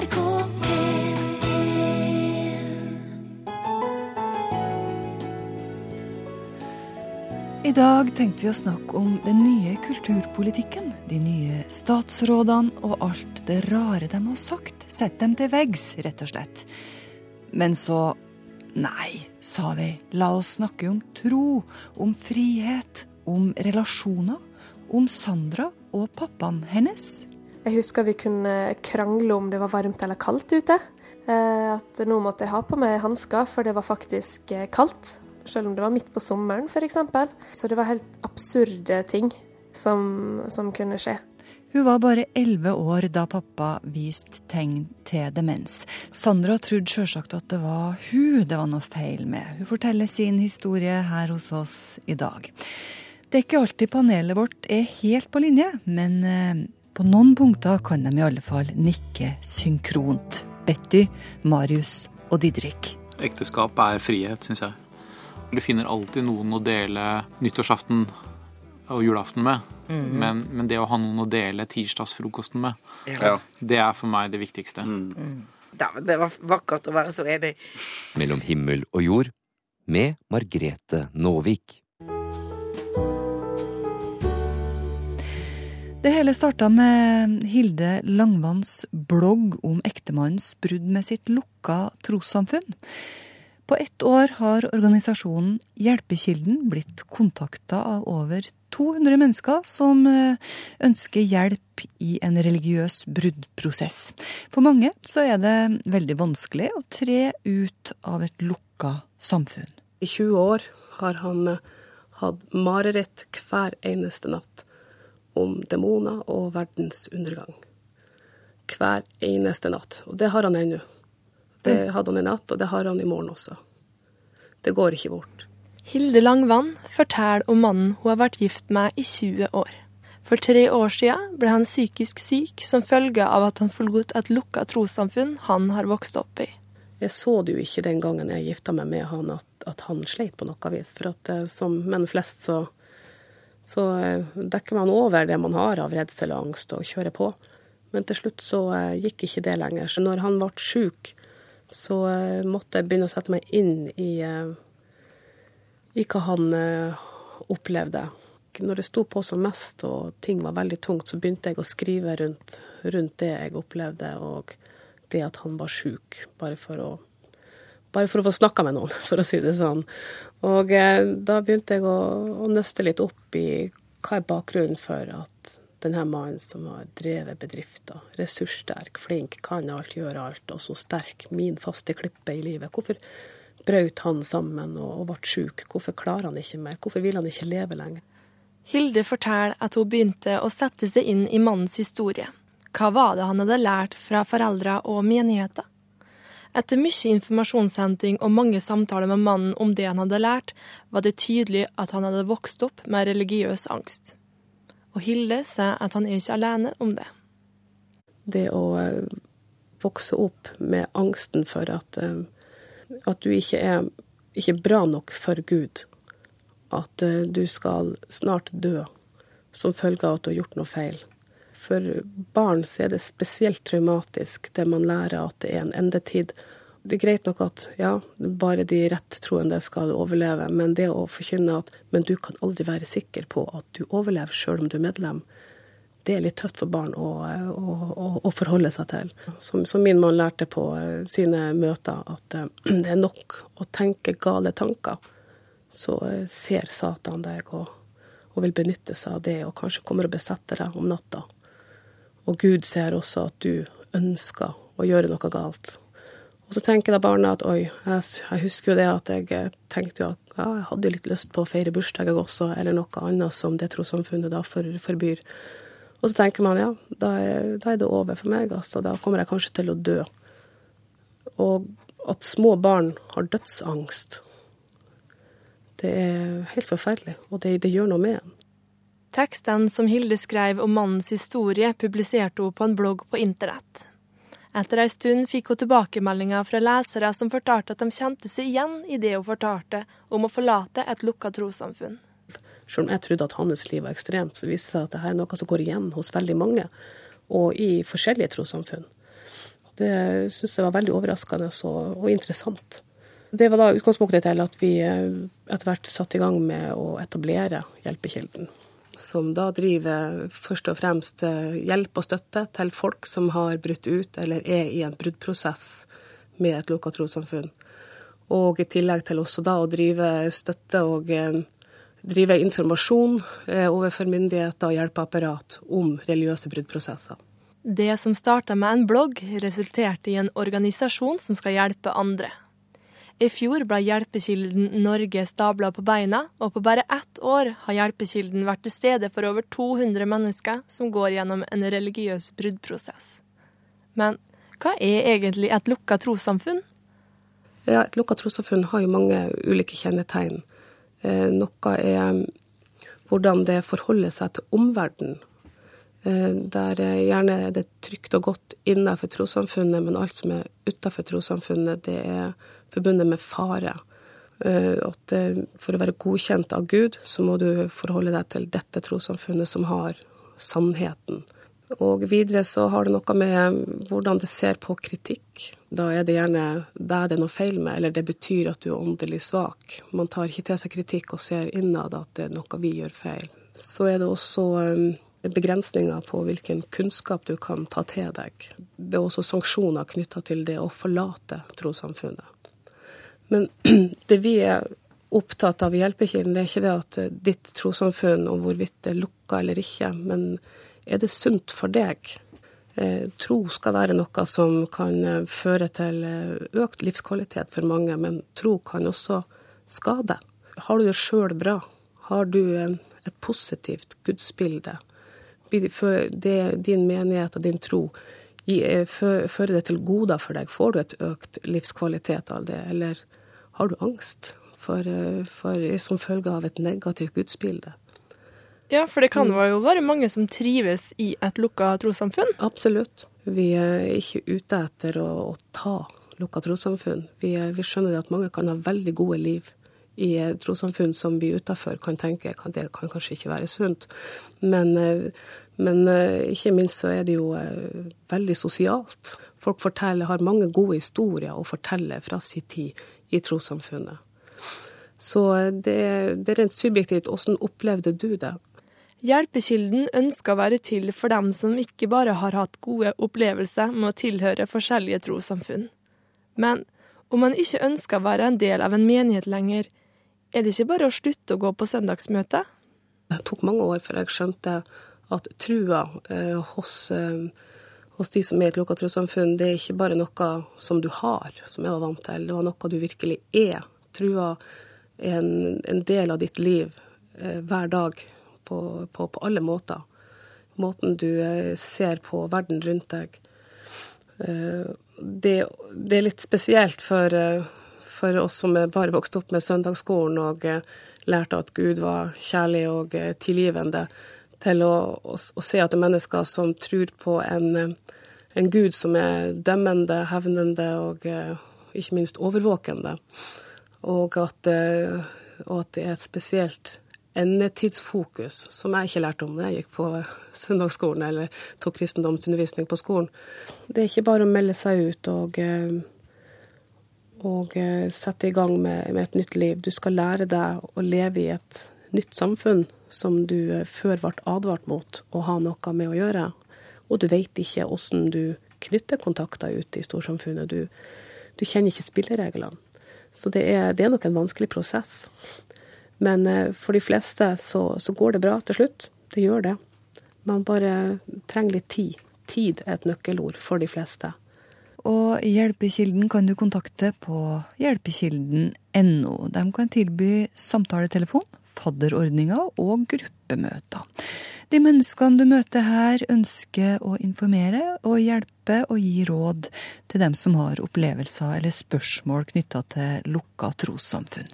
NRK I dag tenkte vi å snakke om den nye kulturpolitikken. De nye statsrådene og alt det rare de har sagt. Sett dem til veggs, rett og slett. Men så Nei, sa vi. La oss snakke om tro, om frihet, om relasjoner, om Sandra og pappaen hennes. Jeg husker vi kunne krangle om det var varmt eller kaldt ute. Eh, At nå måtte jeg ha på meg hansker, for det var faktisk eh, kaldt. Selv om det var midt på sommeren, f.eks. Så det var helt absurde ting som, som kunne skje. Hun var bare elleve år da pappa viste tegn til demens. Sandra trodde sjølsagt at det var hun det var noe feil med. Hun forteller sin historie her hos oss i dag. Det er ikke alltid panelet vårt er helt på linje, men eh, på noen punkter kan de i alle fall nikke synkront. Betty, Marius og Didrik. Ekteskap er frihet, syns jeg. Du finner alltid noen å dele nyttårsaften og julaften med. Men, men det å ha noen å dele tirsdagsfrokosten med, Ja. det er for meg det viktigste. Mm. det var vakkert å være så enig. Mellom himmel og jord med Margrete Nåvik. Det hele starta med Hilde Langvanns blogg om ektemannens brudd med sitt lukka trossamfunn. På ett år har organisasjonen Hjelpekilden blitt kontakta av over 200 mennesker som eh, ønsker hjelp i en religiøs bruddprosess. For mange så er det veldig vanskelig å tre ut av et lukka samfunn. I 20 år har han eh, hatt mareritt hver eneste natt om demoner og verdens undergang. Hver eneste natt. Og det har han ennå. Det hadde han i natt, og det har han i morgen også. Det går ikke bort. Hilde Langvann forteller om mannen hun har vært gift med i 20 år. For tre år siden ble han psykisk syk som følge av at han forlot et lukka trossamfunn han har vokst opp i. Jeg så det jo ikke den gangen jeg gifta meg med han, at, at han sleit på noe vis. For at eh, som menn flest, så, så eh, dekker man over det man har av redsel og angst, og kjører på. Men til slutt så eh, gikk ikke det lenger. Så når han ble sjuk, så eh, måtte jeg begynne å sette meg inn i, i hva han opplevde. Når det sto på som mest og ting var veldig tungt, så begynte jeg å skrive rundt, rundt det jeg opplevde, og det at han var sjuk, bare for å bare for å få snakka med noen, for å si det sånn. Og eh, da begynte jeg å, å nøste litt opp i hva er bakgrunnen for at denne mannen som har drevet bedrifter, ressurssterk, flink, kan alt, gjør alt, og så sterk, min faste klippe i livet, hvorfor brøt han sammen og, og ble sjuk? Hvorfor klarer han ikke mer? Hvorfor vil han ikke leve lenger? Hilde forteller at hun begynte å sette seg inn i mannens historie. Hva var det han hadde lært fra foreldre og menigheter? Etter mye informasjonshenting og mange samtaler med mannen om det han hadde lært, var det tydelig at han hadde vokst opp med religiøs angst. Og Hilde sier at han er ikke alene om det. det å eh, vokse opp med angsten for at, eh, at du ikke er ikke bra nok for Gud. At eh, du skal snart dø som følge av at du har gjort noe feil. For barn så er det spesielt traumatisk det man lærer at det er en endetid. Det er greit nok at ja, bare de rettroende skal overleve, men det å forkynne at men du kan aldri være sikker på at du overlever sjøl om du er medlem, det er litt tøft for barn å, å, å, å forholde seg til. Som, som min mann lærte på eh, sine møter, at eh, det er nok å tenke gale tanker, så eh, ser Satan deg og, og vil benytte seg av det, og kanskje kommer og besetter deg om natta. Og Gud ser også at du ønsker å gjøre noe galt. Og så tenker da barna at oi, jeg, husker jo det at jeg eh, tenkte jo at ja, jeg hadde litt lyst på å feire bursdag også, eller noe annet som det trossamfunnet da for, forbyr. Og så tenker man ja, da er, da er det over for meg, altså. Da kommer jeg kanskje til å dø. Og at små barn har dødsangst, det er helt forferdelig, og det, det gjør noe med en. Tekstene som Hilde skrev om mannens historie, publiserte hun på en blogg på internett. Etter ei stund fikk hun tilbakemeldinger fra lesere som fortalte at de kjente seg igjen i det hun fortalte om å forlate et lukka trossamfunn. Selv om jeg trodde at hans liv var ekstremt, så viste det seg at dette er noe som går igjen hos veldig mange, og i forskjellige trossamfunn. Det syns jeg var veldig overraskende og, interessant. Det var da utgangspunktet til at vi eh, etter hvert satte i gang med å etablere Hjelpekilden. Som da driver først og fremst eh, hjelp og støtte til folk som har brutt ut eller er i en bruddprosess med et lukka trossamfunn. Og i tillegg til også da å drive støtte og eh, drive informasjon overfor myndigheter og hjelpeapparat om religiøse bruddprosesser. Det som starta med en blogg, resulterte i en organisasjon som skal hjelpe andre. I fjor ble Hjelpekilden Norge stabla på beina, og på bare ett år har Hjelpekilden vært til stede for over 200 mennesker som går gjennom en religiøs bruddprosess. Men hva er egentlig et lukka trossamfunn? Ja, et lukka trossamfunn har jo mange ulike kjennetegn. Eh, noe er hvordan det forholder seg til omverdenen. Eh, der gjerne er det trygt og godt innenfor trossamfunnet, men alt som er utenfor trossamfunnet, det er forbundet med fare. Eh, at for å være godkjent av Gud, så må du forholde deg til dette trossamfunnet som har sannheten. Og videre så har det noe med hvordan det ser på kritikk. Da er det gjerne deg det er noe feil med, eller det betyr at du er åndelig svak. Man tar ikke til seg kritikk og ser innad at det er noe vi gjør feil. Så er det også eh, begrensninger på hvilken kunnskap du kan ta til deg. Det er også sanksjoner knytta til det å forlate trossamfunnet. Men det vi er opptatt av i Hjelpekilden, det er ikke det at ditt trossamfunn og hvorvidt det er lukka eller ikke, men er det sunt for deg? Eh, tro skal være noe som kan eh, føre til eh, økt livskvalitet for mange, men tro kan også skade. Har du det sjøl bra? Har du et positivt gudsbilde? Din menighet og din tro fører det til goder for deg? Får du et økt livskvalitet av det, eller har du angst for, eh, for, som følge av et negativt gudsbilde? Ja, for det kan mm. jo være mange som trives i et lukka trossamfunn? Absolutt. Vi er ikke ute etter å, å ta lukka trossamfunn. Vi, vi, skjønner at mange kan ha veldig gode liv i trossamfunn som vi utafor kan tenke kan, det kan kanskje ikke være sunt. Men, eh, men, eh, ikke minst så er det jo veldig sosialt. Folk forteller, har mange gode historier å fortelle fra sin tid i trossamfunnet. Så det, det er rent subjektivt. Hvordan opplevde du det? Hjelpekilden ønsker å være til for dem som ikke bare har hatt gode opplevelser med å tilhøre forskjellige trossamfunn. Men om man ikke ønsker å være en del av en menighet lenger, er det ikke bare å slutte å gå på søndagsmøte? Det tok mange år før jeg skjønte at trua eh, hos eh, hos de som er i et lukka trossamfunn, det er ikke bare noe som du har, som jeg var vant til. Det var noe du virkelig er. Trua er en, en del av ditt liv eh, hver dag på, på, på, alle måter. Måten du eh, ser på verden rundt deg. Eh, det, det, er litt spesielt for, eh, for, oss som er bare vokst opp med søndagsskolen og lærte at Gud var kjærlig og tilgivende til å, å, å, se at det er mennesker som tror på en, en gud som er dømmende, hevnende og eh, ikke minst overvåkende. Og at, eh, og at det er et spesielt endetidsfokus, som jeg ikke lærte om da jeg gikk på søndagsskolen eller tok kristendomsundervisning på skolen. Det er ikke bare å melde seg ut og, eh, og sette i gang med, med, et nytt liv. Du skal lære deg å leve i et nytt samfunn som du før ble advart mot å ha noe med å gjøre og du vet ikke hvordan du knytter kontakter ute i storsamfunnet. Du, du kjenner ikke spillereglene. Så det er, det er, nok en vanskelig prosess. Men eh, for de fleste så, så, går det bra til slutt. Det gjør det. Man bare trenger litt tid. Tid er et nøkkelord for de fleste. Og Hjelpekilden kan du kontakte på hjelpekilden.no. De kan tilby samtaletelefon, fadderordninger og gruppemøter. De menneskene du møter her, ønsker å informere og hjelpe og gi råd til dem som har opplevelser eller spørsmål knytta til lukka trossamfunn.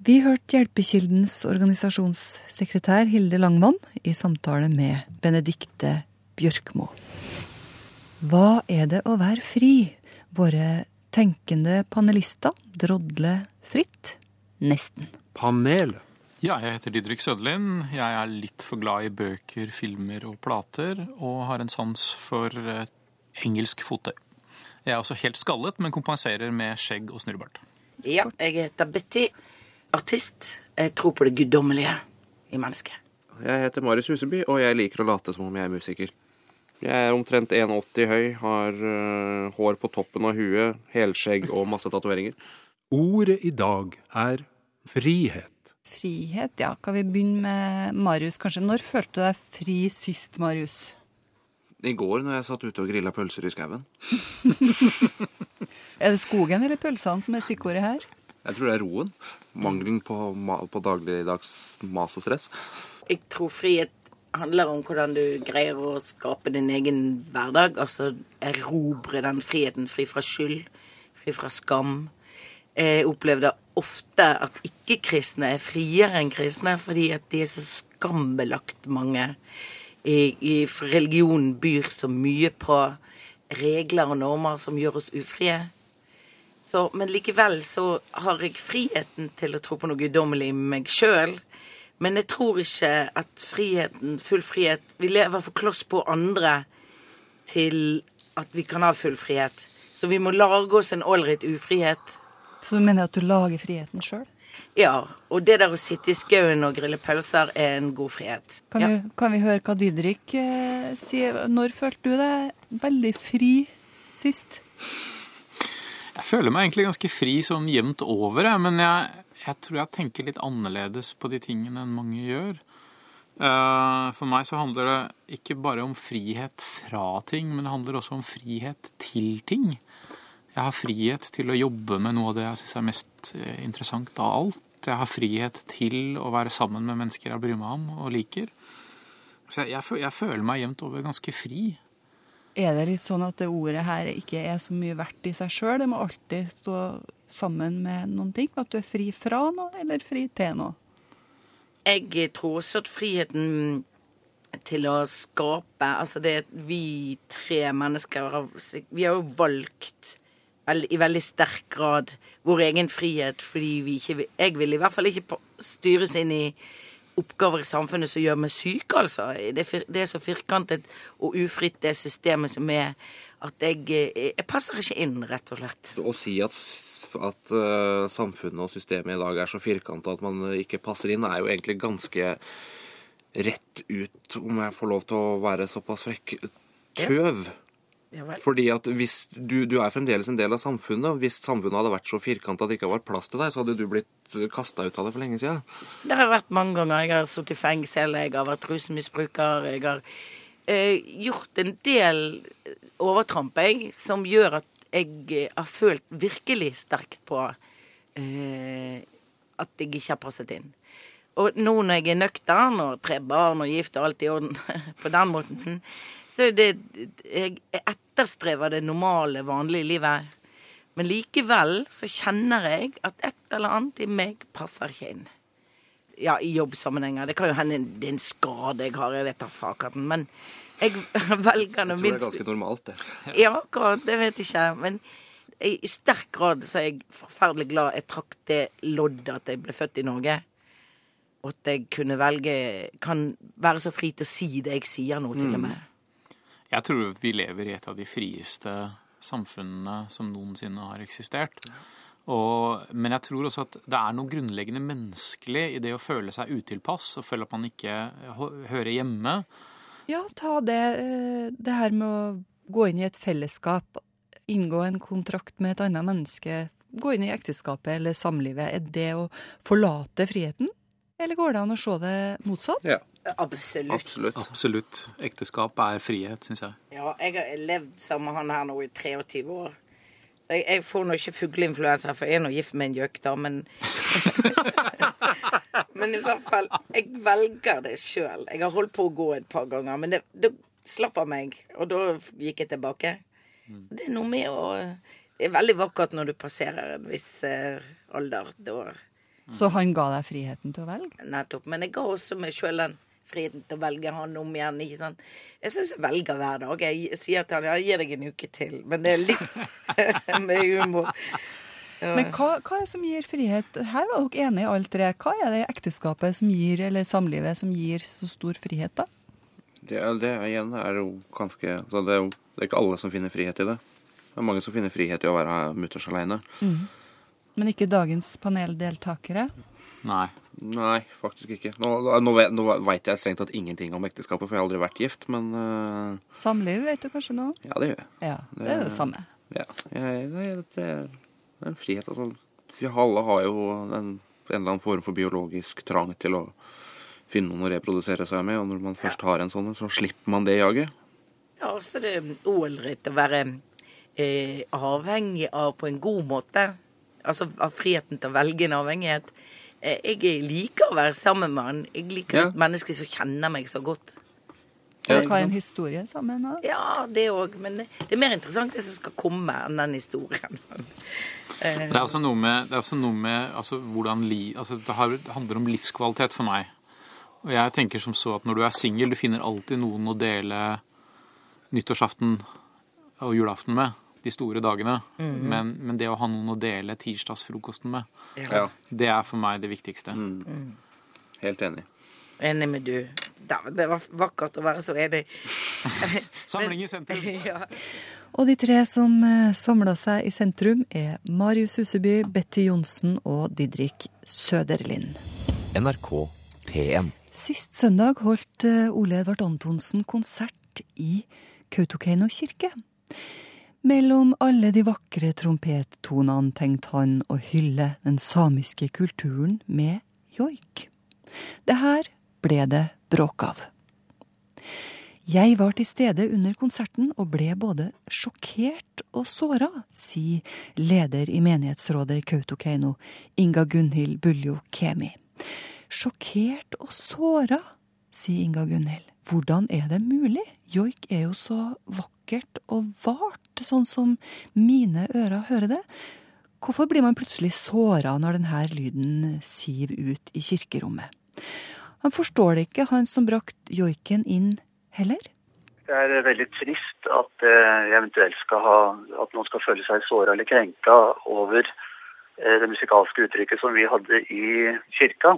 Vi hørte Hjelpekildens organisasjonssekretær Hilde Langmann i samtale med Benedikte Bjørkmo. Hva er det å være fri? Våre tenkende panelister drodler fritt. Nesten. Panelet. Ja, jeg heter Didrik Søderlind. Jeg er litt for glad i bøker, filmer og plater, og har en sans for eh, engelsk fottøy. Jeg er også helt skallet, men kompenserer med skjegg og snurrebart. Ja, jeg heter Betty. Artist. Jeg tror på det guddommelige i mennesket. Jeg heter Marius Huseby, og jeg liker å late som om jeg er musiker. Jeg er omtrent 1,80 høy, har uh, hår på toppen av huet, helskjegg og masse tatoveringer. Ordet i dag er frihet. Frihet, ja. Kan vi begynne med Marius, kanskje? Når følte du deg fri sist, Marius? I går når jeg satt ute og grilla pølser i skauen. Er det skogen eller pølsene som er stikkordet her? Jeg tror det er roen. Mangelen på, ma- på dagligdags mas og stress. Jeg tror frihet handler om hvordan du greier å skape din egen hverdag. Altså erobre den friheten fri fra skyld, fri fra skam. Jeg opplevde ofte at ikke-kristne er friere enn kristne fordi at de er så skambelagt, mange. I, i, religionen byr så mye på regler og normer som gjør oss ufrie. Så, men likevel så har jeg friheten til å tro på noe guddommelig i meg sjøl. Men jeg tror ikke at friheten, full frihet Vi lever for kloss på andre til at vi kan ha full frihet. Så vi må lage oss en ålreit ufrihet. Så du mener at du lager friheten sjøl? Ja. Og det der å sitte i skauen og grille pølser er en god frihet. Kan, ja. vi- kan vi høre hva Didrik eh, sier? Når følte du deg veldig fri sist? Jeg føler meg egentlig ganske fri sånn jevnt over, jeg, men jeg, jeg tror jeg tenker litt annerledes på de tingene enn mange gjør. Eh, For meg så handler det ikke bare om frihet fra ting, men det handler også om frihet til ting. Jeg har frihet til å jobbe med noe av det jeg syns er mest eh, interessant av alt. Jeg har frihet til å være sammen med mennesker jeg bryr meg om og liker. Så jeg, jeg, jeg føler meg jevnt over ganske fri. Er det litt sånn at det ordet her ikke er så mye verdt i seg sjøl? Det må alltid stå sammen med noen ting? At du er fri fra noe, eller fri til noe? Jeg tror også at friheten til å skape Altså det vi tre mennesker Vi har jo valgt i veldig sterk grad vår egen frihet fordi vi ikke Jeg vil i hvert fall ikke styres inn i oppgaver i samfunnet som gjør meg syk, altså. Det det er så firkantet og ufritt, det systemet som er, at jeg, eh, jeg passer ikke inn, rett og slett. Å si at, at uh, samfunnet og systemet i dag er så firkanta at man øh, ikke passer inn, er jo egentlig ganske rett ut, om jeg får lov til å være såpass frekk, tøv. Ja. Fordi at hvis du, du er fremdeles en del av samfunnet, og hvis samfunnet hadde vært så firkanta at det ikke var plass til deg, så hadde du blitt kasta ut av det for lenge siden. Det har vært mange ganger. Jeg har sittet i fengsel, jeg har vært rusmisbruker, jeg har eh, gjort en del overtramp, jeg, som gjør at jeg eh, har følt virkelig sterkt på eh, at jeg ikke har passet inn. Og nå når jeg er nøktern og tre barn og gift og alt i orden på den måten, så det Jeg etterstrever det normale, vanlige livet. Men likevel så kjenner jeg at et eller annet i meg passer ikke inn. Ja, i jobbsammenhenger. Det kan jo hende det er en skade jeg har, jeg vet da fakaten. Men jeg velger nå Jeg tror det er ganske normalt, det. ja, akkurat. Det vet jeg ikke. Men i i sterk grad så er jeg forferdelig glad jeg trakk det loddet at jeg ble født i Norge. Og at jeg kunne velge Kan være så fri til å si det jeg sier nå, til og med. Jeg tror vi lever i et av de frieste samfunnene som noensinne har eksistert. Og, men jeg tror også at det er noe grunnleggende menneskelig i det å føle seg utilpass og føle at man ikke hører hjemme. Ja, ta det, eh, det her med å gå inn i et fellesskap, inngå en kontrakt med et annet menneske, gå inn i ekteskapet eller samlivet. Er det å forlate friheten? Eller går det an å se det motsatt? Ja, Absolutt. absolutt. Absolutt. Ekteskap er frihet, syns jeg. Ja, jeg har levd sammen med han her nå i 23 år. Så jeg, jeg får nå ikke fugleinfluensa, for jeg er nå gift med en gjøk, da, men Men i hvert fall, jeg velger det sjøl. Jeg har holdt på å gå et par ganger, men det, det slapp av meg, og da gikk jeg tilbake. Så det er noe med å Det er veldig vakkert når du passerer en viss eh, alder. Da Så han ga deg friheten til å velge? Nettopp. Men jeg ga også meg sjøl den friheten til å velge han om igjen. ikke sant? Jeg syns jeg velger hver dag. Jeg sier til han ja, jeg gir deg en uke til. Men det er litt med humor. Ja. Men hva, hva er det som gir frihet? Her var dere enige alle tre. Hva er det ekteskapet som gir, eller samlivet som gir så stor frihet, da? Det, det igjen er jo ganske så det, er jo, Det er ikke alle som finner frihet i det. Det er mange som finner frihet i å være mutters aleine. Men ikke dagens paneldeltakere. Nei. Nei, faktisk ikke. Nå, nå, nå veit jeg strengt tatt ingenting om ekteskapet, for jeg har aldri vært gift, men uh... Samliv vet du kanskje nå? ja, det gjør jeg. Ja, det er det samme. Ja, jeg, det, det er er en frihet, altså. Vi alle har jo en, en eller annen form for biologisk trang til å finne noen å reprodusere seg med, og når man først har en sånn, så slipper man det jaget. Ja, så det er ålreit å være eh, avhengig av på en god måte. Altså av friheten til å velge en avhengighet. Eh, jeg liker å være sammen med han. Jeg liker Ja. et menneske som kjenner meg så godt. Dere har en historie sammen da? Ja, det òg. Men det, det er mer interessant det som skal komme, enn den historien. Eh, Det er også noe med, det er også noe med altså, hvordan li, altså, det, har, det handler om livskvalitet for meg. Og jeg tenker som så at når du er singel, du finner alltid noen å dele nyttårsaften og julaften med. De store dagene. men, men det å ha noen å dele tirsdagsfrokosten med, Ja, det er for meg det viktigste. helt enig. enig med du. Det var vakkert å være så enig. Samling i sentrum. ja. Og de tre som samla seg i sentrum, er Marius Huseby, Betty Johnsen og Didrik Søderlind. NRK P1. Sist søndag holdt eh, Ole Edvard Antonsen konsert i Kautokeino kirke. Mellom alle de vakre trompettonene tenkte han å hylle den samiske kulturen med joik. Det her ble det bråk av. Jeg var til stede under konserten og ble både sjokkert og såra, sier leder i menighetsrådet i Kautokeino, Inga Gunhild Buljo Kemi. Sjokkert og såra, sier Inga Gunhild. Hvordan er det mulig? Joik er jo så vakkert og vart, sånn som mine ører hører det. Hvorfor blir man plutselig såra når denne lyden siver ut i kirkerommet? Han forstår det ikke, han som brakte joiken inn heller. Det er veldig trist at eventuelt skal ha, at noen skal føle seg såra eller krenka over eh, det musikalske uttrykket som vi hadde i kirka.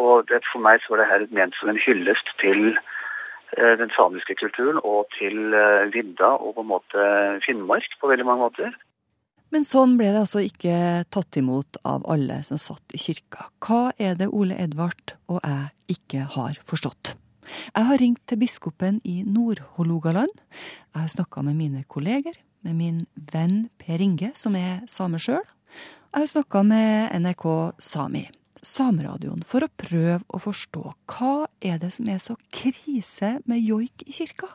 Og det, for meg så var det her ment som en hyllest til eh, den samiske kulturen og til eh, vidda og på en måte Finnmark på veldig mange måter. Men sånn ble det altså ikke tatt imot av alle som satt i kirka. Hva er det Ole Edvard og jeg ikke har forstått? Jeg har ringt til biskopen i Nord-Hålogaland. Jeg har snakka med mine kolleger, med min venn Per Inge, som er same sjøl. Jeg har snakka med NRK Sami, sameradioen, for å prøve å forstå hva er det som er så krise med joik i kirka.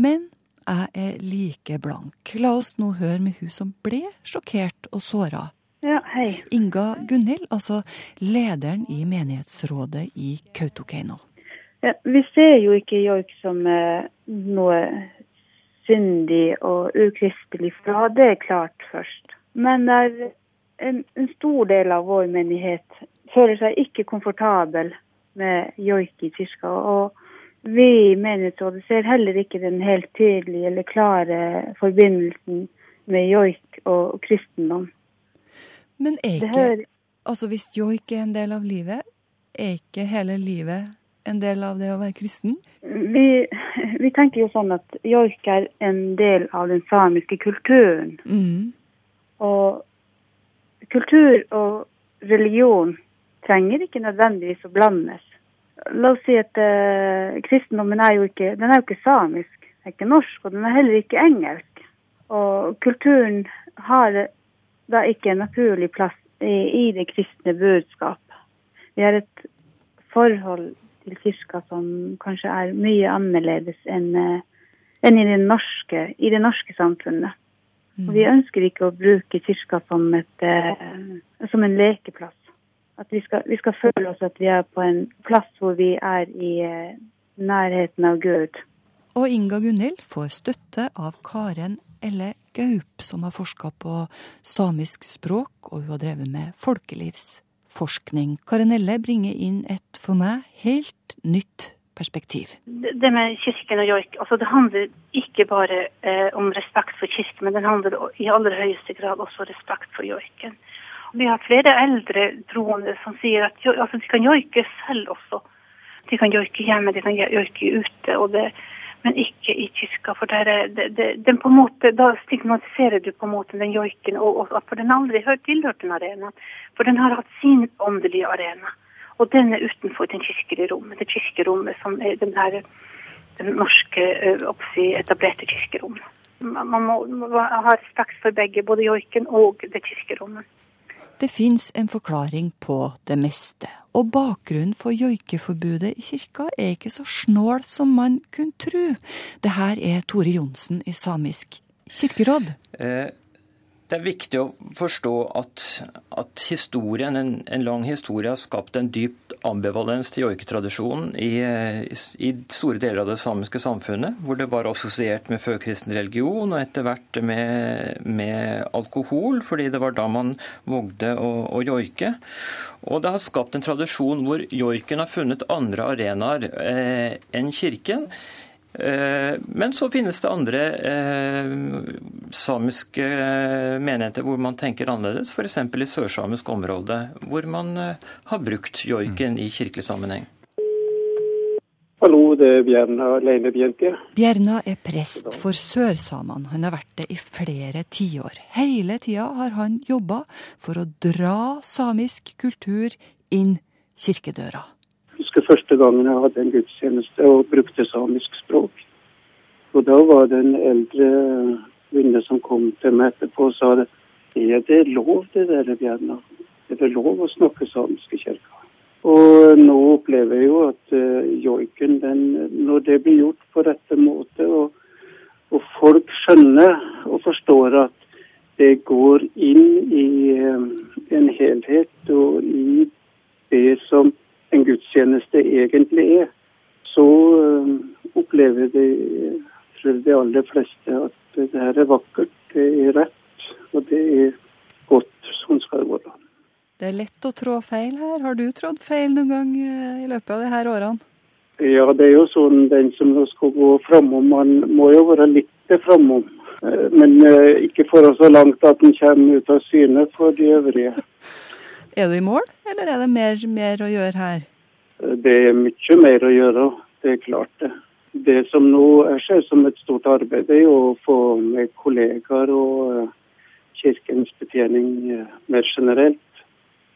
Men jeg er like blank. La oss nå høre med hun som ble sjokkert og såra. Ja, hei. Inga Gunhild, altså lederen i menighetsrådet i Kautokeino. Ja, vi ser jo ikke joik som eh, noe syndig og ukristelig fra. Det er klart først. Men det er en, en stor del av vår menighet føler seg ikke komfortabel med joik i kirka. Og vi i menighetsrådet ser heller ikke den helt tydelige eller klare forbindelsen med joik og kristendom. Men er ikke her, Altså, hvis joik er en del av livet, er ikke hele livet en del av det å være kristen? Vi, vi tenker jo sånn at joik er en del av den samiske kulturen. Mm. Og kultur og religion trenger ikke nødvendigvis å blandes. La oss si at uh, kristendommen er jo ikke, er jo ikke samisk, den er ikke norsk, og den er heller ikke engelsk. Og kulturen har da ikke en naturlig plass i, i det kristne budskap. Vi har et forhold til kirka som kanskje er mye annerledes enn eh, enn i, det norske, i det norske samfunnet. Og vi ønsker ikke å bruke kirka som, et, eh, som en lekeplass. At vi skal, vi skal føle oss at vi er på en plass hvor vi er i eh, nærheten av Gud. Og Inga Gunhild får støtte av Karen Elle Gaup, som har forska på samisk språk, og hun har drevet med folkelivsforskning. Karen Elle bringer inn et for meg helt nytt perspektiv. Det med kirken og joik, altså det handler ikke bare eh, om respekt for kirken, men det handler i aller høyeste grad også om respekt for joiken. Vi har flere eldre troende som sier at altså, de kan joike selv også. De kan joike hjemme, de kan joike ute. det, men ikke i kirka. For der, er- det, den på en måte, da stigmatiserer du på en måte den joiken, og, og, for den har aldri tilhørt den arenaen. For den har hatt sin åndelige arena. Og den er utenfor den kirkelige rommet. Det kirkerommet som er den her, den norske eh, oppsi, etablerte kirkerommet. Man man må, må ha respekt for begge, både joiken og det kirkerommet. Det fins en forklaring på det meste, og bakgrunnen for joikeforbudet i kirka er ikke så snål som man kunne tro. Det her er Tore Johnsen i Samisk kirkeråd. Eh, Det er viktig å forstå at, at historien, en, en lang historie har skapt en dyp ambivalens til joiketradisjonen i, i store deler av det samiske samfunnet, hvor det var assosiert med førkristen religion og etter hvert med, med alkohol, fordi det var da man vågde å, å joike. Og det har skapt en tradisjon hvor joiken har funnet andre arenaer eh, enn kirken. Eh, Men så finnes det andre eh, samiske eh, menigheter hvor man tenker annerledes, f.eks. i sørsamisk område, hvor man eh, har brukt joiken i kirkelig sammenheng. Hallo, det er Bjerna Leine Leinebjente. Bjerna er prest for sørsamene. Han har vært det i flere tiår. Hele tida har han jobba for å dra samisk kultur inn kirkedøra. Husker første gangen jeg hadde en gudstjeneste og brukte samisk språk. Og da var det en eldre kvinne som kom til meg etterpå og sa det. Er det lov det der, Bjerna? Er det lov å snakke samisk i kirka? Og nå opplever jeg jo at uh, joiken, den, når det blir gjort på rette måte, og, og folk skjønner og forstår at det går inn i eh, en helhet og i det som en gudstjeneste egentlig er, så eh, opplever de, tror de aller fleste at det her er vakkert, det er rett, og det er godt. Sånn skal det være. Det er lett å trå feil her. Har du trådd feil noen gang eh, i løpet av de her årene? Ja, det er jo sånn den som skal gå framom, man må jo være litt framom. Eh, Men ikke for så langt at en kommer ut av syne for de øvrige. Er du i mål, eller er det mer, mer å gjøre her? Det er mye mer å gjøre, det er klart det. Det som nå er ser som et stort arbeid, er å få med kollegaer og eh, kirkens betjening eh, mer generelt,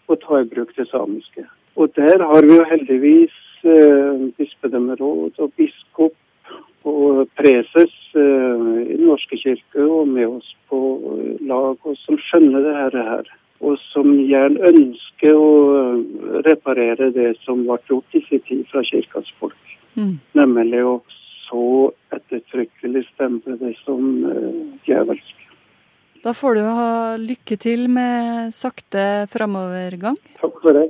og ta i bruk det samiske. Og der har vi jo heldigvis eh, bispedømmeråd og biskop og preses eh, i Den norske kirke og med oss på lag, og som skjønner det her. Og som gjerne ønsker å eh, reparere det som ble gjort i sin tid fra kirkas folk. Mm. Nemlig å så ettertrykkelig stemple det som eh, djevelsk. Da får du ha lykke til med sakte framovergang. Takk for det.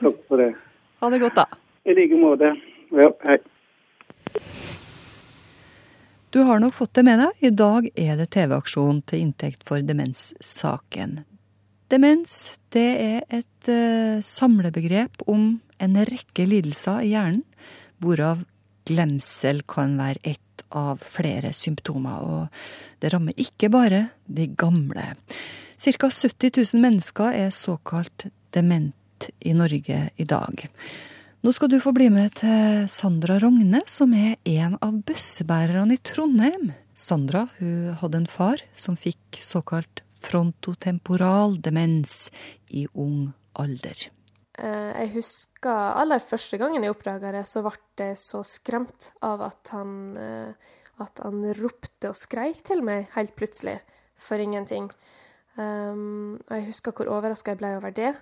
Takk for det. Ha det godt, da. I like måte. Ja, hei. Du har nok fått det med deg. I dag er det TV-aksjon til inntekt for demenssaken. Demens det er et eh, samlebegrep om en rekke lidelser i hjernen, hvorav glemsel kan være ett av flere symptomer. Og det rammer ikke bare de gamle. Ca. 70 000 mennesker er såkalt dement i Norge i dag. Nå skal du få bli med til Sandra Rogne, som er en av bussebærerne i Trondheim. Sandra hun hadde en far som fikk såkalt frontotemporal demens i ung alder. Eh, Jeg husker aller første gangen jeg oppdaga det, så ble jeg så skremt av at han, eh, at han ropte og skreik til meg helt plutselig, for ingenting. Um, og jeg husker hvor overraska jeg ble over det.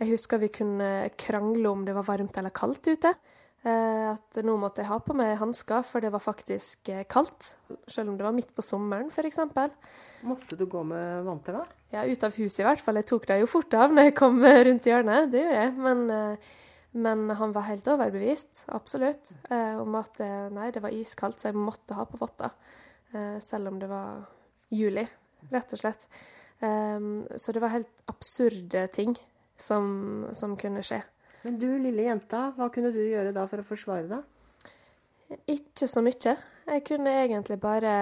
Jeg husker vi kunne krangle om det var varmt eller kaldt ute. Eh, At nå måtte jeg ha på meg hansker, for det var faktisk eh, kaldt. Selv om det var midt på sommeren, f.eks. Måtte du gå med vanter da? Ja, ut av huset i hvert fall. Jeg tok dem jo fort av når jeg kom eh, rundt hjørnet, det gjorde jeg. Men, men han var helt overbevist, absolutt, om at nei, det var iskaldt, så jeg måtte ha på votter. Selv om det var juli, rett og slett. Så det var helt absurde ting som, som kunne skje. Men du, lille jenta, hva kunne du gjøre da for å forsvare deg? Ikke så mye. Jeg kunne egentlig bare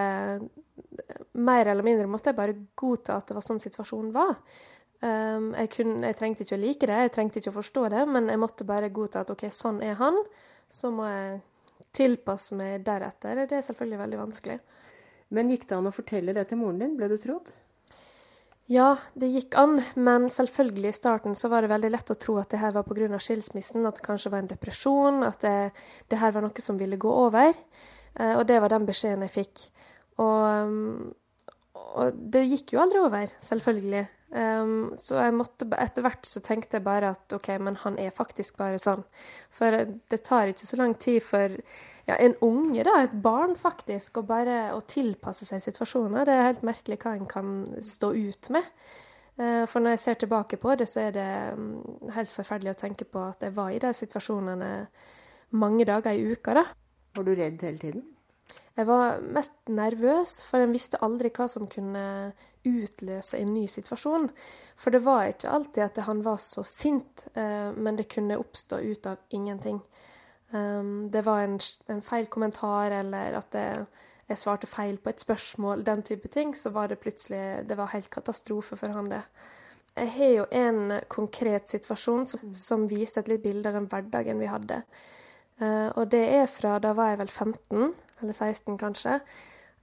Mer eller mindre måtte jeg bare godta at det var sånn situasjonen var. Um, jeg, kunne, jeg trengte ikke å like det, jeg trengte ikke å forstå det, men jeg måtte bare godta at OK, sånn er han. Så må jeg tilpasse meg deretter, det er selvfølgelig veldig vanskelig. Men gikk det an å fortelle det til moren din? Ble du trodd? Ja, det gikk an, men selvfølgelig i starten så var det veldig lett å tro at det her var pga. skilsmissen, at det kanskje var en depresjon, at det, det, her var noe som ville gå over. Eh, og det var den beskjeden jeg fikk. Og, og det gikk jo aldri over, selvfølgelig. Um, så måtte, etter hvert så tenkte jeg bare at OK, men han er faktisk bare sånn. For det tar ikke så lang tid for ja, en unge, da, et barn faktisk, og bare å tilpasse seg situasjoner. Det er helt merkelig hva en kan stå ut med. Uh, for når jeg ser tilbake på det, så er det um, helt forferdelig å tenke på at jeg var i de situasjonene mange dager i uka, da. Var du redd hele tiden? Jeg var mest nervøs, for en visste aldri hva som kunne utløse en ny situasjon. For det var ikke alltid at han var så sint, eh, men det kunne oppstå ut av ingenting. Um, det var en, en feil kommentar, eller at det, jeg svarte feil på et spørsmål, den type ting, så var det plutselig Det var helt katastrofe for han, det. Jeg har jo en konkret situasjon som, som viser et litt bilde av den hverdagen vi hadde. Uh, og det er fra da var jeg vel 15, eller 16 kanskje.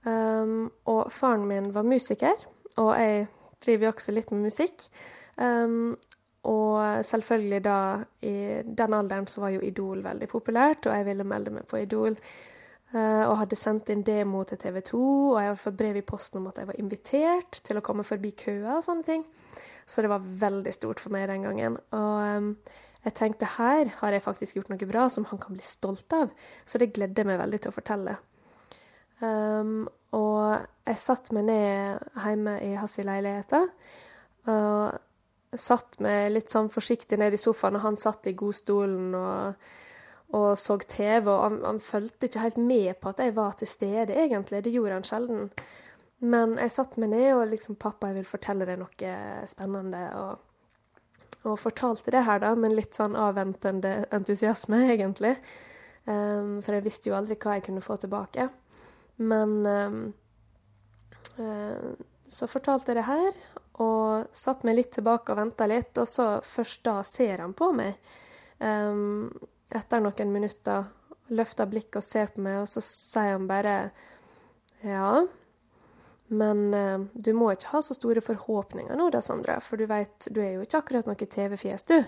Um, og faren min var musiker, og jeg driver jo også litt med musikk. Um, og selvfølgelig da, i den alderen så var jo Idol veldig populært, og jeg ville melde meg på Idol. Uh, og hadde sendt inn demo til TV 2, og jeg hadde fått brev i posten om at jeg var invitert til å komme forbi køa og sånne ting. Så det var veldig stort for meg den gangen. Og um, jeg tenkte her har jeg faktisk gjort noe bra som han kan bli stolt av, så det gledde jeg meg veldig til å fortelle. Um, og jeg satte meg ned hjemme i hans leilighet og satt meg litt sånn forsiktig ned i sofaen, og han satt i godstolen og, og så TV. Og han, han fulgte ikke helt med på at jeg var til stede, egentlig. Det gjorde han sjelden. Men jeg satte meg ned og liksom 'Pappa, jeg vil fortelle deg noe spennende.' Og, og fortalte det her, da, med litt sånn avventende entusiasme, egentlig. Um, for jeg visste jo aldri hva jeg kunne få tilbake. Men um, uh, så fortalte jeg det her, og satt meg litt tilbake og venta litt. Og så først da ser han på meg. Um, etter noen minutter løfter blikket og ser på meg, og så sier han bare Ja, men uh, du må ikke ha så store forhåpninger nå da, Sandra, for du veit, du er jo ikke akkurat noe TV-fjes, du.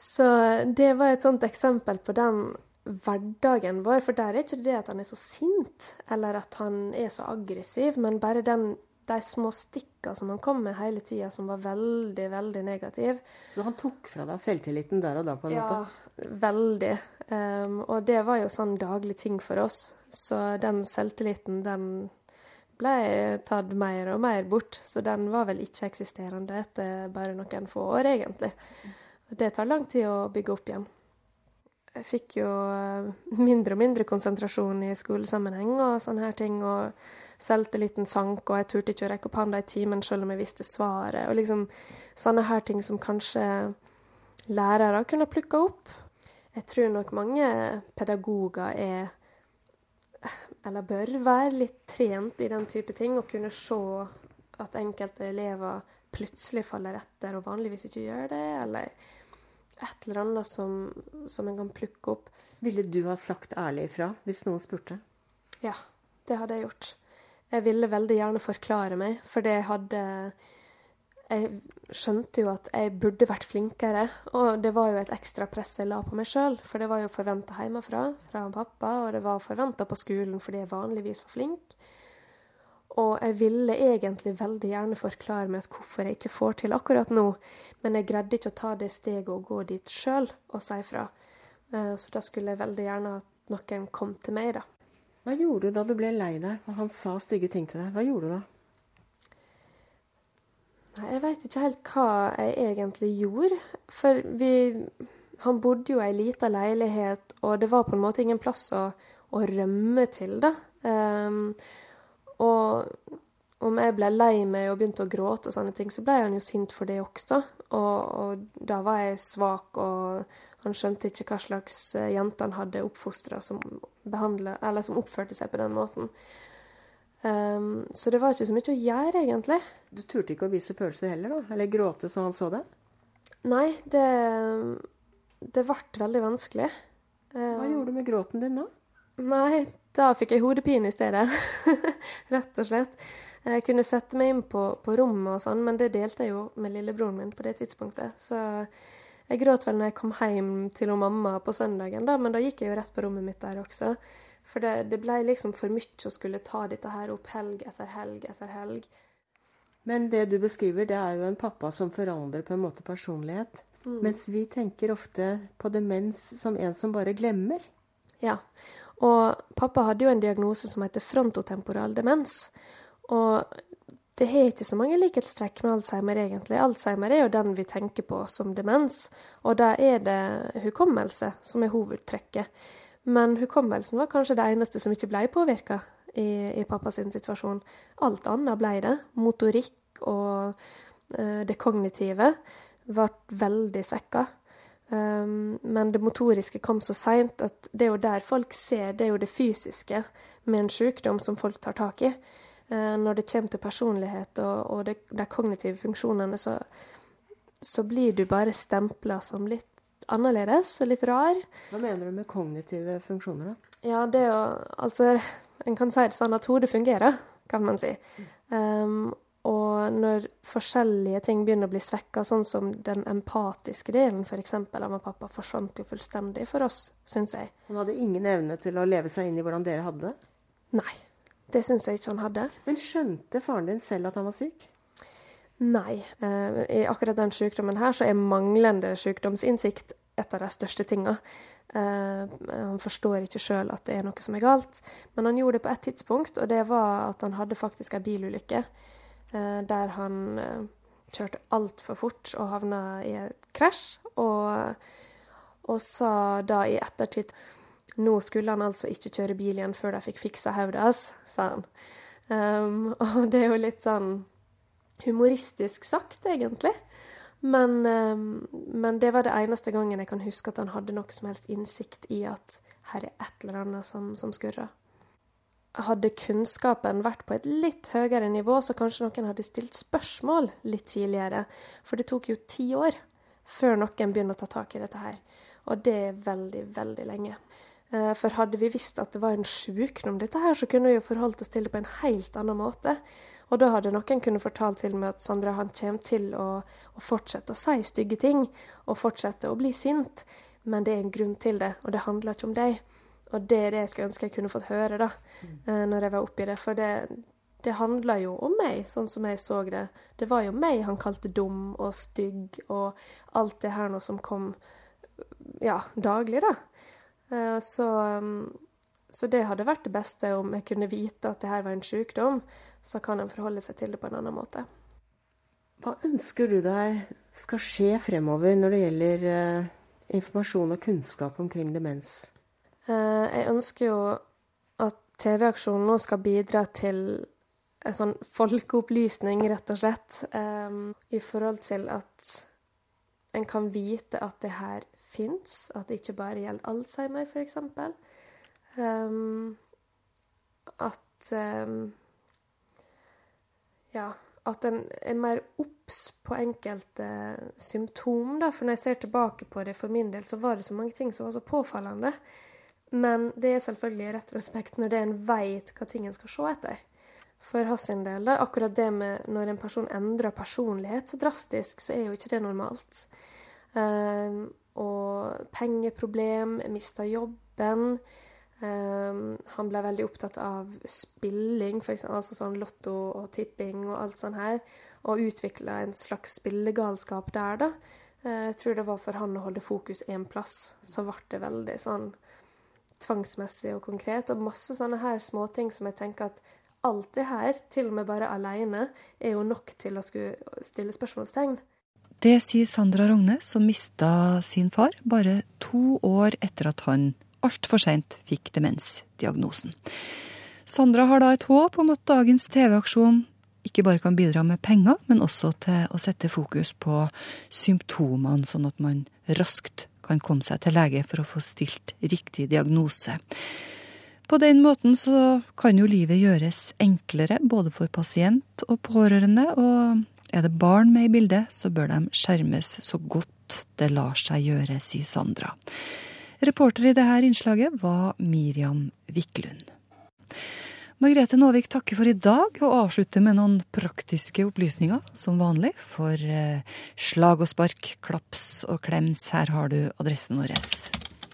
Så det var et sånt eksempel på den hverdagen vår. For der er ikke det at han er så sint, eller at han er så aggressiv, men bare den, de små stikka som han kom med hele tida, som var veldig, veldig negativ. Så han tok fra deg selvtilliten der og da, på en måte? Ja, veldig. Um, og det var jo sånn daglig ting for oss. Så den selvtilliten, den ble tatt mer og mer bort. Så den var vel ikke-eksisterende etter bare noen få år, egentlig. Og det tar lang tid å bygge opp igjen jeg fikk jo eh, mindre og mindre konsentrasjon i skolesammenheng og sånne her ting. Og selvtilliten sank, og jeg turte ikke å rekke opp hånda i timen selv om jeg visste svaret. Og liksom sånne her ting som kanskje lærere kunne plukka opp. Jeg tror nok mange pedagoger er, eller bør være, litt trent i den type ting, og kunne se at enkelte elever plutselig faller etter og vanligvis ikke gjør det, eller et eller annet som, som en kan plukke opp. Ville du ha sagt ærlig ifra hvis noen spurte? Ja, det hadde jeg gjort. Jeg ville veldig gjerne forklare meg, for det hadde Jeg skjønte jo at jeg burde vært flinkere, og det var jo et ekstra press jeg la på meg sjøl, for det var jo forventa hjemmefra, fra pappa, og det var forventa på skolen fordi jeg vanligvis var flink. Og jeg ville egentlig veldig gjerne forklare meg hvorfor jeg ikke får til akkurat nå, men jeg greide ikke å ta det steget og gå dit sjøl og si fra. Eh, så da skulle jeg veldig gjerne at noen kom til meg, da. Hva gjorde du da du ble lei deg og han sa stygge ting til deg? Hva gjorde du da? Nei, jeg veit ikke helt hva jeg egentlig gjorde. For vi Han bodde jo i ei lita leilighet, og det var på en måte ingen plass å, å rømme til, da. Um, og om jeg ble lei meg og begynte å gråte og sånne ting, så ble han jo sint for det også. Og, og da var jeg svak, og han skjønte ikke hva slags eh, jente han hadde oppfostra som, som oppførte seg på den måten. Um, så det var ikke så mye å gjøre, egentlig. Du turte ikke å vise følelser heller, da? Eller gråte så han så det? Nei, det, det ble veldig vanskelig. Hva gjorde du med gråten din da? Nei, da fikk jeg hodepine i stedet. Rett og slett. Jeg kunne sette meg inn på, på rommet og sånn, men det delte jeg jo med lillebroren min på det tidspunktet. Så jeg gråt vel når jeg kom hjem til mamma på søndagen, da, men da gikk jeg jo rett på rommet mitt der også. For det, det blei liksom for mye å skulle ta dette her opp helg etter helg etter helg. Men det du beskriver, det er jo en pappa som forandrer på en måte personlighet. Mm. Mens vi tenker ofte på demens som en som bare glemmer. Ja. Og pappa hadde jo en diagnose som heter frontotemporal demens. Og det har ikke så mange likhetstrekk med Alzheimer, egentlig. Alzheimer er jo den vi tenker på som demens, og da er det hukommelse som er hovedtrekket. Men hukommelsen var kanskje det eneste som ikke ble påvirka i, i pappas situasjon. Alt annet ble det. Motorikk og uh, det kognitive ble veldig svekka. Um, men det motoriske kom så seint at det er jo der folk ser, det er jo det fysiske med en sykdom som folk tar tak i. Uh, når det kommer til personlighet og, og de, de kognitive funksjonene, så, så blir du bare stempla som litt annerledes og litt rar. Hva mener du med kognitive funksjoner, da? Ja, det er jo Altså, en kan si det sånn at hodet fungerer, kan man si. Um, og når forskjellige ting begynner å bli svekka, sånn som den empatiske delen f.eks. av og pappa, forsvant jo fullstendig for oss, syns jeg. Han hadde ingen evne til å leve seg inn i hvordan dere hadde det? Nei, det syns jeg ikke han hadde. Men skjønte faren din selv at han var syk? Nei. Uh, I akkurat den sykdommen her så er manglende sykdomsinnsikt et av de største tinga. Uh, han forstår ikke sjøl at det er noe som er galt, men han gjorde det på et tidspunkt, og det var at han hadde faktisk ei bilulykke uh, der han kjørte altfor fort og havna i et krasj, og, og, sa da i ettertid nå skulle han altså ikke kjøre bil igjen før de fikk fiksa hodet hans, sa han. Um, og det er jo litt sånn humoristisk sagt, egentlig. Men, um, men, det var det eneste gangen jeg kan huske at han hadde noe som helst innsikt i at her er et eller annet som, som skurrer. Hadde kunnskapen vært på et litt høyere nivå, så kanskje noen hadde stilt spørsmål litt tidligere. For det tok jo ti år før noen begynner å ta tak i dette her. Og det er veldig, veldig lenge. Eh, for hadde vi visst at det var en sjukdom, dette her, så kunne vi jo forholdt oss til det på en helt annen måte. Og da hadde noen kunnet fortalt til meg at Sandra han kommer til å, å, fortsette å si stygge ting og fortsette å bli sint, men det er en grunn til det, og det handler ikke om deg. Og det er det jeg skulle ønske jeg kunne fått høre da, mm. når jeg var oppi det. For det, det handla jo om meg, sånn som jeg så det. Det var jo meg han kalte dum og stygg og alt det her nå som kom ja, daglig, da. Eh, så, så det hadde vært det beste om jeg kunne vite at det her var en sykdom så kan en forholde seg til det på en annen måte. Hva ønsker du deg skal skje fremover når det gjelder uh, informasjon og kunnskap omkring demens? Uh, jeg ønsker jo at TV-aksjonen nå skal bidra til en sånn folkeopplysning, rett og slett, i forhold til at en kan vite at det her fins, at det ikke bare gjelder Alzheimer, f.eks. Um, at um, ja, at en er mer obs på enkelte symptom. Da. For når jeg ser tilbake på det for min del, så var det så mange ting som var så påfallende. Men det er selvfølgelig i retrospekt når det en veit hva ting en skal se etter. For hans del, da, akkurat det med når en person endrer personlighet så drastisk, så er jo ikke det normalt. Um, og pengeproblem, mista jobben. Um, han ble veldig opptatt av spilling, for eksempel, altså sånn lotto og tipping og alt sånt her, og utvikla en slags spillegalskap der, da. Uh, jeg tror det var for han å holde fokus én plass, så ble det veldig sånn tvangsmessig og konkret, og masse sånne her småting som jeg tenker at alt det her, til og med bare aleine, er jo nok til å skulle stille spørsmålstegn. Det sier Sandra Rogne, som mista sin far bare to år etter at han altfor seint fikk demensdiagnosen. Sandra har da et håp om at dagens TV-aksjon ikke bare kan bidra med penger, men også til å sette fokus på symptomene, sånn at man raskt kan komme seg til lege for å få stilt riktig diagnose. På den måten så kan jo livet gjøres enklere både for pasient og pårørende, og er det barn med i bildet, så bør de skjermes så godt det lar seg gjøre, sier Sandra. Reporter i dette innslaget var Miriam Wiklund. Margrethe Nåvik takker for i dag, og avslutter med noen praktiske opplysninger, som vanlig. For eh, slag og spark, klaps og klems, her har du adressen vår.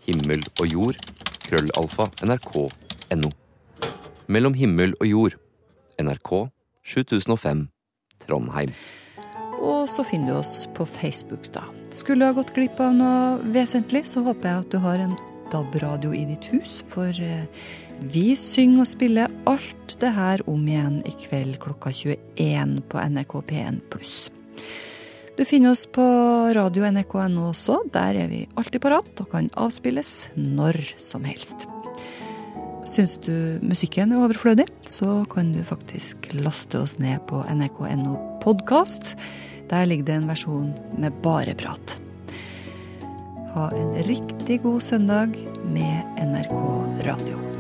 Himmel og jord, krøllalfa, nrk.no. Mellom himmel og jord, NRK 7005, Trondheim. Og så finner du oss på Facebook, da. Skulle du ha gått glipp av noe vesentlig, så håper jeg at du har en DAB-radio i ditt hus, for eh, vi synger og spiller alt det her om igjen i kveld klokka 21 på NRK P1 pluss. Du finner oss på radio nrk.no også. Der er vi alltid parat og kan avspilles når som helst. Syns du musikken er overflødig, så kan du faktisk laste oss ned på nrk.no podkast. Der ligger det en versjon med bare prat. Ha en riktig god søndag med NRK Radio.